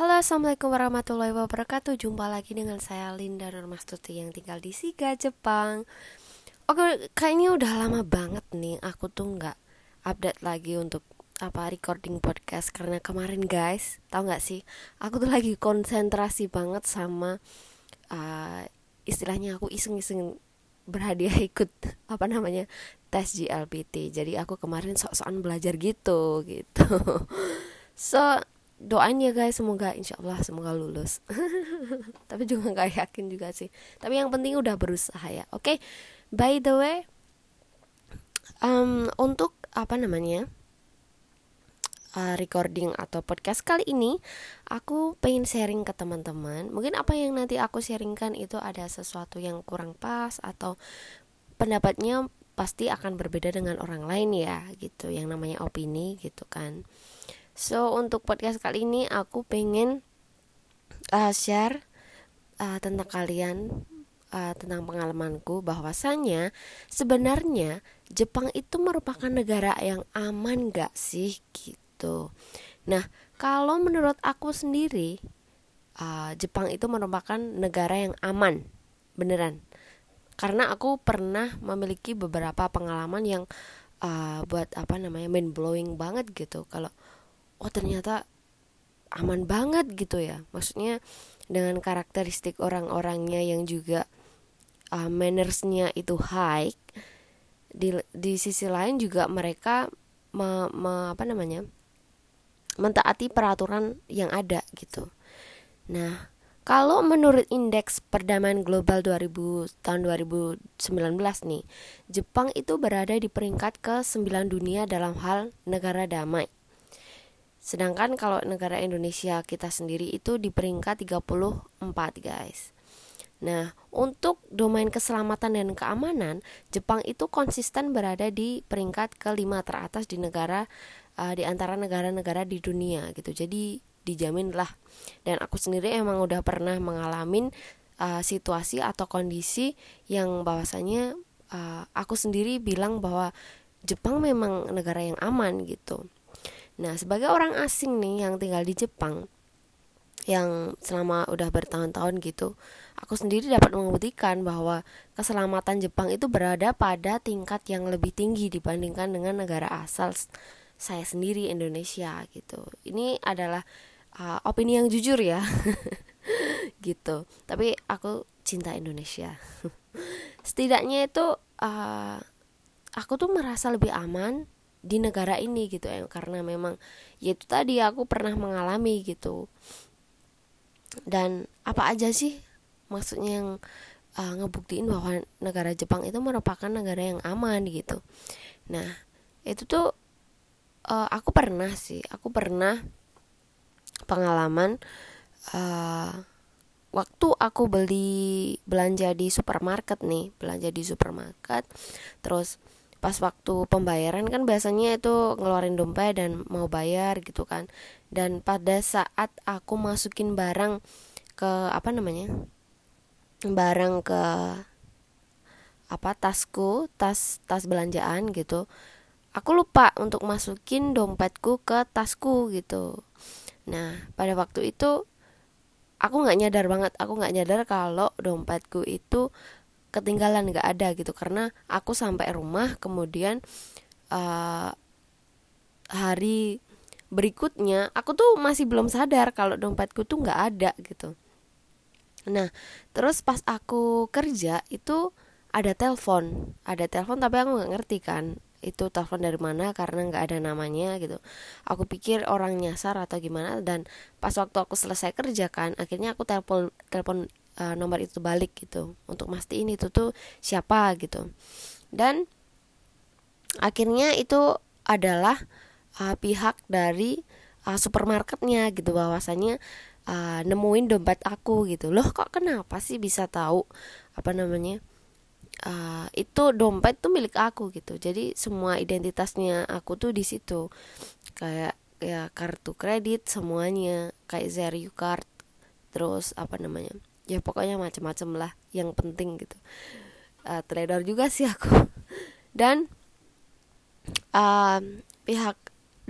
Halo assalamualaikum warahmatullahi wabarakatuh. Jumpa lagi dengan saya Linda Nurmastuti yang tinggal di Siga, Jepang. Oke kayaknya udah lama banget nih Aku tuh nggak update lagi untuk apa recording podcast. Karena kemarin guys tahu nggak sih Aku tuh lagi konsentrasi banget sama uh, Istilahnya aku iseng-iseng berhadiah ikut apa namanya tes GLPT jadi aku kemarin sok-sokan belajar gitu gitu. So doain ya guys. Semoga insya Allah semoga lulus. Tapi juga nggak yakin juga sih. Tapi yang penting udah berusaha ya oke? Okay? by the way um, untuk apa namanya uh, recording atau podcast kali ini aku pengen sharing ke teman-teman. Mungkin apa yang nanti aku sharingkan itu ada sesuatu yang kurang pas atau pendapatnya pasti akan berbeda dengan orang lain ya gitu. Yang namanya opini gitu kan So untuk podcast kali ini aku pengen uh, share uh, tentang kalian uh, tentang pengalamanku bahwasannya sebenarnya Jepang itu merupakan negara yang aman gak sih gitu. Nah kalau menurut aku sendiri uh, Jepang itu merupakan negara yang aman beneran karena aku pernah memiliki beberapa pengalaman yang uh, buat apa namanya mind blowing banget gitu kalau oh ternyata aman banget gitu ya. Maksudnya dengan karakteristik orang-orangnya yang juga uh, mannersnya itu high di di sisi lain juga mereka me, me, apa namanya mentaati peraturan yang ada gitu. Nah kalau menurut indeks perdamaian global 2000 tahun 2019 nih Jepang itu berada di peringkat ke-9 dunia dalam hal negara damai Sedangkan kalau negara Indonesia kita sendiri itu di peringkat 34 guys. Nah, untuk domain keselamatan dan keamanan, Jepang itu konsisten berada di peringkat kelima teratas di negara uh, di antara negara-negara di dunia gitu. Jadi dijamin lah. Dan aku sendiri emang udah pernah mengalami uh, situasi atau kondisi yang bahwasanya uh, aku sendiri bilang bahwa Jepang memang negara yang aman gitu. Nah, sebagai orang asing nih yang tinggal di Jepang yang selama udah bertahun-tahun gitu, aku sendiri dapat membuktikan bahwa keselamatan Jepang itu berada pada tingkat yang lebih tinggi dibandingkan dengan negara asal saya sendiri Indonesia gitu. Ini adalah uh, opini yang jujur ya. gitu. Tapi aku cinta Indonesia. Setidaknya itu uh, aku tuh merasa lebih aman di negara ini gitu ya karena memang ya itu tadi aku pernah mengalami gitu. Dan apa aja sih maksudnya yang uh, ngebuktiin bahwa negara Jepang itu merupakan negara yang aman gitu. Nah itu tuh uh, aku pernah sih aku pernah pengalaman uh, waktu aku beli belanja di supermarket nih belanja di supermarket terus pas waktu pembayaran kan biasanya itu ngeluarin dompet dan mau bayar gitu kan. Dan pada saat aku masukin barang ke apa namanya barang ke apa tasku tas tas belanjaan gitu aku lupa untuk masukin dompetku ke tasku gitu. Nah pada waktu itu aku nggak nyadar banget. Aku nggak nyadar kalau dompetku itu ketinggalan nggak ada gitu. Karena aku sampai rumah kemudian uh, hari berikutnya aku tuh masih belum sadar kalau dompetku tuh nggak ada gitu. Nah terus pas aku kerja itu ada telepon. Ada telepon tapi aku nggak ngerti kan itu telepon dari mana karena nggak ada namanya gitu. Aku pikir orang nyasar atau gimana dan pas waktu aku selesai kerja kan akhirnya aku telepon telepon uh, nomor itu balik gitu. Untuk mastiin itu tuh siapa gitu. Dan akhirnya itu adalah uh, pihak dari uh, supermarketnya gitu. Bahwasanya uh, nemuin dompet aku gitu. Loh kok kenapa sih bisa tahu apa namanya uh, itu dompet tuh milik aku gitu. Jadi semua identitasnya aku tuh di situ. Kayak ya kartu kredit semuanya. Kayak Zeru card terus apa namanya ya pokoknya macam-macam lah yang penting gitu. Uh, trader juga sih aku. Dan uh, pihak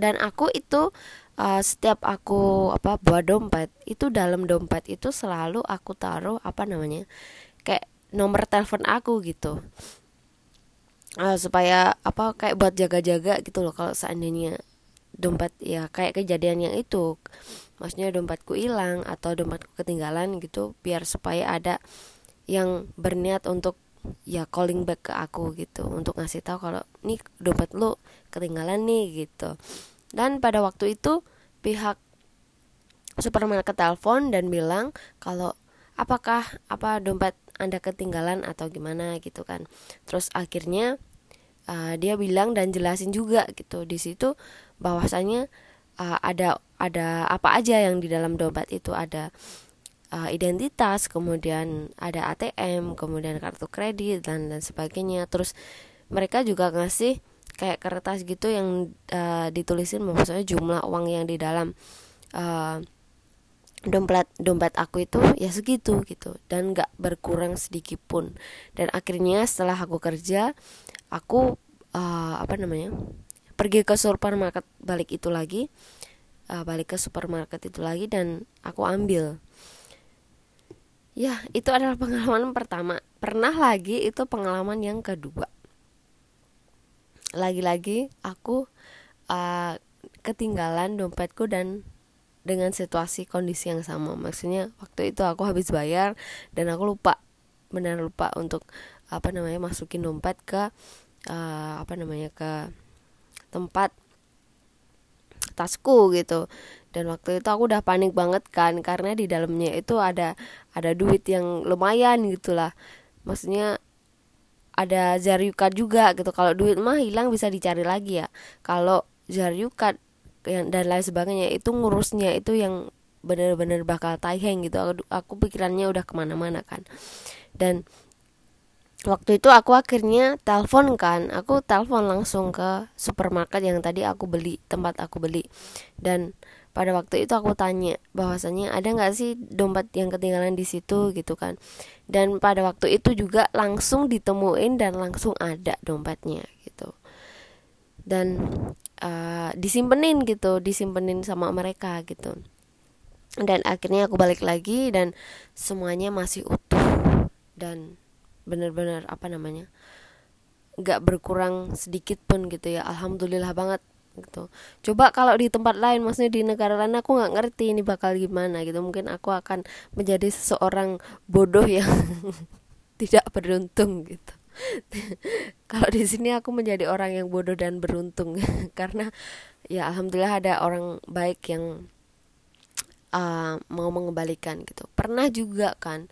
dan aku itu uh, setiap aku apa bawa dompet itu dalam dompet itu selalu aku taruh apa namanya kayak nomor telepon aku gitu. Uh, supaya apa kayak buat jaga-jaga gitu loh kalau seandainya dompet ya kayak kejadian yang itu maksudnya dompetku hilang atau dompetku ketinggalan gitu biar supaya ada yang berniat untuk ya calling back ke aku gitu. Untuk ngasih tahu kalau nih dompet lu ketinggalan nih gitu. Dan pada waktu itu pihak supermarket telepon dan bilang kalau apakah apa dompet anda ketinggalan atau gimana? gitu kan. Terus akhirnya uh, dia bilang dan jelasin juga gitu. Di situ bahwasanya uh, ada ada apa aja yang di dalam dompet itu. Ada uh, identitas kemudian ada ATM kemudian kartu kredit dan dan sebagainya. Terus mereka juga ngasih kayak kertas gitu yang uh, ditulisin maksudnya jumlah uang yang di dalam uh, dompet dompet aku itu ya segitu gitu. Dan nggak berkurang sedikit pun. Dan akhirnya setelah aku kerja aku uh, apa namanya pergi ke supermarket balik itu lagi uh, balik ke supermarket itu lagi dan aku ambil. Ya itu adalah pengalaman pertama. Pernah lagi itu pengalaman yang kedua. Lagi-lagi aku uh, ketinggalan dompetku dan dengan situasi kondisi yang sama. Maksudnya waktu itu aku habis bayar dan aku lupa benar lupa untuk apa namanya masukin dompet ke uh, apa namanya ke tempat tasku gitu. Dan waktu itu aku udah panik banget kan karena di dalamnya itu ada ada duit yang lumayan gitulah. Maksudnya ada zaryukat juga gitu. Kalau duit mah hilang bisa dicari lagi ya. Kalau zaryukat dan lain sebagainya itu ngurusnya itu yang bener-bener bakal taiheng gitu. Aku, aku pikirannya udah ke mana-mana kan. Dan waktu itu aku akhirnya telepon kan. Aku telepon langsung ke supermarket yang tadi aku beli tempat aku beli. Dan pada waktu itu aku tanya bahwasanya ada nggak sih dompet yang ketinggalan di situ gitu kan. Dan pada waktu itu juga langsung ditemuin dan langsung ada dompetnya gitu. Dan uh, disimpenin gitu disimpenin sama mereka gitu. Dan akhirnya aku balik lagi dan semuanya masih utuh. Dan bener-bener apa namanya nggak berkurang sedikit pun gitu ya. Alhamdulillah banget gitu. Coba kalau di tempat lain maksudnya di negara lain aku nggak ngerti ini bakal gimana gitu. Mungkin aku akan menjadi seseorang bodoh yang tidak beruntung gitu. Kalau di sini aku menjadi orang yang bodoh dan beruntung. Karena ya alhamdulillah ada orang baik yang uh, mau mengembalikan gitu. Pernah juga kan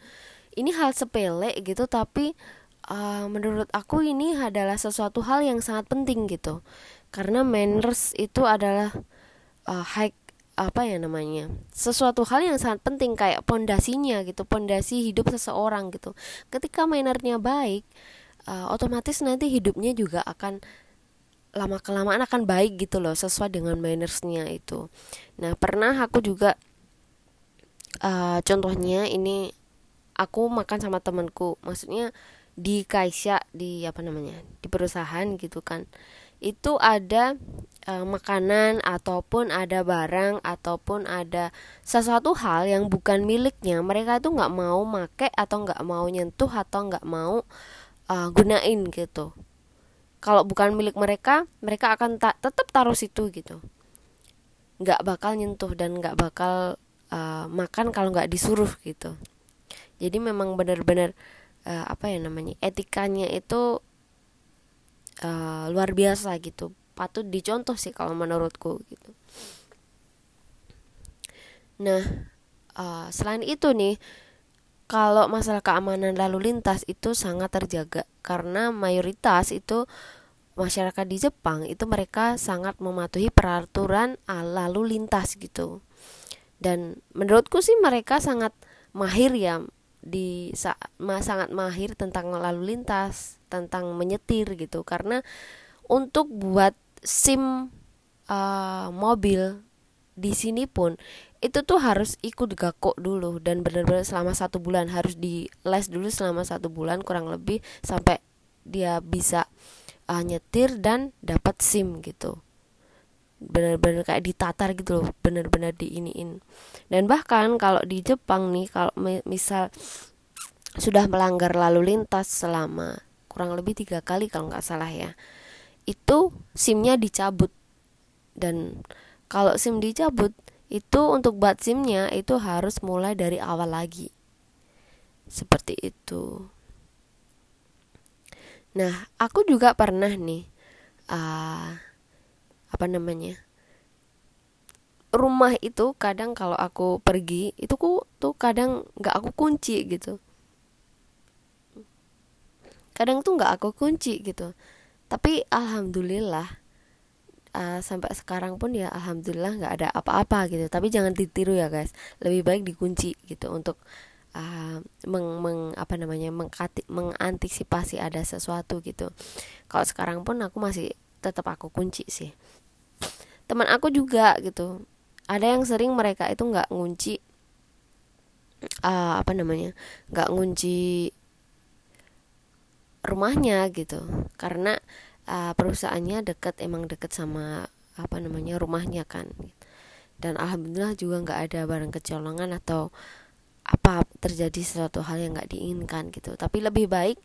ini hal sepele gitu tapi uh, menurut aku ini adalah sesuatu hal yang sangat penting gitu. Karena manners itu adalah uh, high apa ya namanya sesuatu hal yang sangat penting kayak pondasinya gitu pondasi hidup seseorang gitu. Ketika mannernya baik uh, otomatis nanti hidupnya juga akan lama kelamaan akan baik gitu loh sesuai dengan mannersnya itu. Nah pernah aku juga uh, contohnya ini aku makan sama temanku. Maksudnya di Kaisya di apa namanya di perusahaan gitu kan. Itu ada uh, makanan ataupun ada barang ataupun ada sesuatu hal yang bukan miliknya. Mereka itu nggak mau make atau nggak mau nyentuh atau nggak mau uh, gunain gitu. Kalau bukan milik mereka mereka akan ta tetap taruh situ gitu. Nggak bakal nyentuh dan nggak bakal uh, makan kalau nggak disuruh gitu jadi memang benar-benar uh, apa ya namanya etikanya itu uh, luar biasa gitu patut dicontoh sih kalau menurutku gitu nah uh, selain itu nih kalau masalah keamanan lalu lintas itu sangat terjaga karena mayoritas itu masyarakat di Jepang itu mereka sangat mematuhi peraturan lalu lintas gitu. Dan menurutku sih mereka sangat mahir ya di sangat mahir tentang lalu lintas, tentang menyetir gitu. Karena untuk buat SIM uh, mobil di sini pun itu tuh harus ikut gakok dulu dan benar-benar selama satu bulan. Harus di les dulu selama satu bulan kurang lebih sampai dia bisa uh, nyetir dan dapat sim gitu benar-benar kayak ditatar gitu loh benar-benar diiniin. Dan bahkan kalau di Jepang nih kalau misal sudah melanggar lalu lintas selama kurang lebih tiga kali kalau nggak salah ya itu simnya dicabut. Dan kalau sim dicabut itu untuk buat simnya itu harus mulai dari awal lagi. Seperti itu. Nah aku juga pernah nih uh, apa namanya rumah itu kadang kalau aku pergi itu ku tuh kadang nggak aku kunci gitu. Kadang tuh nggak aku kunci gitu. Tapi alhamdulillah uh, sampai sekarang pun ya alhamdulillah nggak ada apa-apa gitu. Tapi jangan ditiru ya guys. Lebih baik dikunci gitu untuk uh, meng, meng apa namanya mengkati, mengantisipasi ada sesuatu gitu. Kalau sekarang pun aku masih tetap aku kunci sih teman aku juga gitu. Ada yang sering mereka itu nggak ngunci uh, apa namanya nggak ngunci rumahnya gitu. Karena uh, perusahaannya deket emang deket sama apa namanya rumahnya kan. Dan alhamdulillah juga nggak ada barang kecolongan atau apa terjadi sesuatu hal yang nggak diinginkan gitu. Tapi lebih baik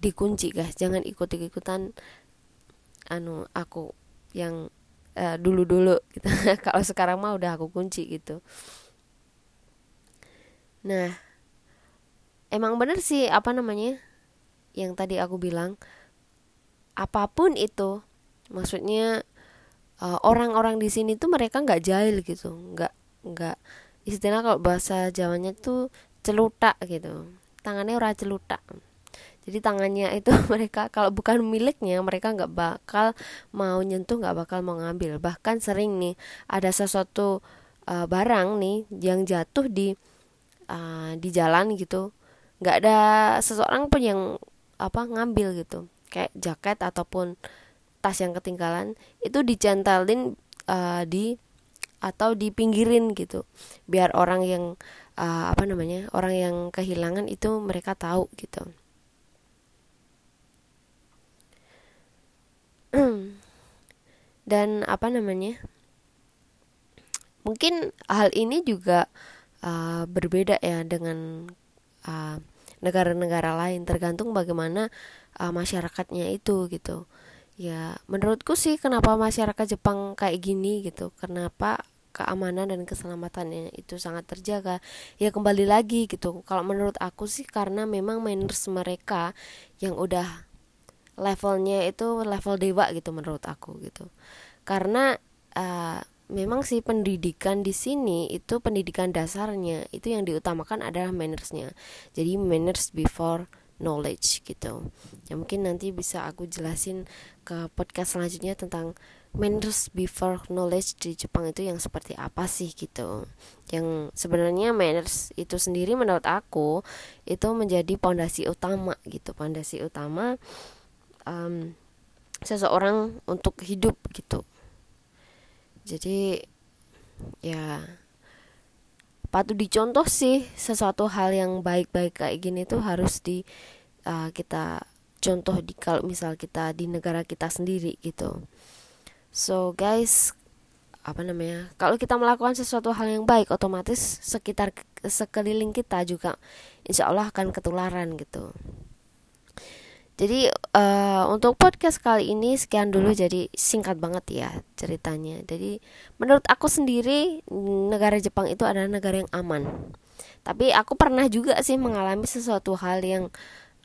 dikunci guys. Jangan ikut ikutan anu aku yang uh, dulu-dulu gitu. kalau sekarang mah udah aku kunci gitu. Nah, emang bener sih apa namanya? Yang tadi aku bilang apa pun itu maksudnya uh, orang-orang di sini tuh mereka nggak jahil gitu, nggak nggak istilah kalau bahasa Jawanya tuh celutak gitu. Tangannya ora celutak jadi tangannya itu mereka kalau bukan miliknya mereka nggak bakal mau nyentuh nggak bakal mau ngambil. Bahkan sering nih ada sesuatu uh, barang nih yang jatuh di uh, di jalan gitu. Nggak ada seseorang pun yang apa ngambil gitu. Kayak jaket ataupun tas yang ketinggalan itu dicentelin uh, di atau dipinggirin gitu. Biar orang yang uh, apa namanya orang yang kehilangan itu mereka tahu gitu dan apa namanya? Mungkin hal ini juga uh, berbeda ya dengan uh, negara-negara lain tergantung bagaimana uh, masyarakatnya itu gitu. Ya menurutku sih kenapa masyarakat Jepang kayak gini gitu kenapa keamanan dan keselamatannya itu sangat terjaga. Ya kembali lagi gitu kalau menurut aku sih karena memang manners mereka yang udah levelnya itu level dewa gitu menurut aku gitu. Karena uh, memang sih pendidikan di sini itu pendidikan dasarnya itu yang diutamakan adalah mannersnya. Jadi manners before knowledge gitu. Ya mungkin nanti bisa aku jelasin ke podcast selanjutnya tentang manners before knowledge di Jepang itu yang seperti apa sih gitu. Yang sebenarnya manners itu sendiri menurut aku itu menjadi pondasi utama gitu. Pondasi utama um, seseorang untuk hidup gitu. Jadi ya patut dicontoh sih sesuatu hal yang baik-baik kayak gini tuh harus di uh, kita contoh di kalau misal kita di negara kita sendiri gitu. So guys apa namanya kalau kita melakukan sesuatu hal yang baik otomatis sekitar sekeliling kita juga insya Allah akan ketularan gitu jadi uh, untuk podcast kali ini sekian dulu jadi singkat banget ya ceritanya. Jadi menurut aku sendiri negara Jepang itu adalah negara yang aman. Tapi aku pernah juga sih mengalami sesuatu hal yang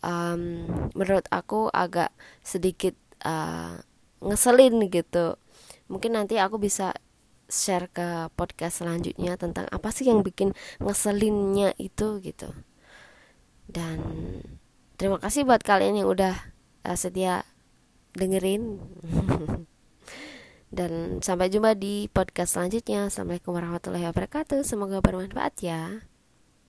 um, menurut aku agak sedikit uh, ngeselin gitu. Mungkin nanti aku bisa share ke podcast selanjutnya tentang apa sih yang bikin ngeselinnya itu gitu. Dan Terima kasih buat kalian yang udah uh, setia dengerin. Dan sampai jumpa di podcast selanjutnya. Assalamualaikum warahmatullahi wabarakatuh. Semoga bermanfaat ya.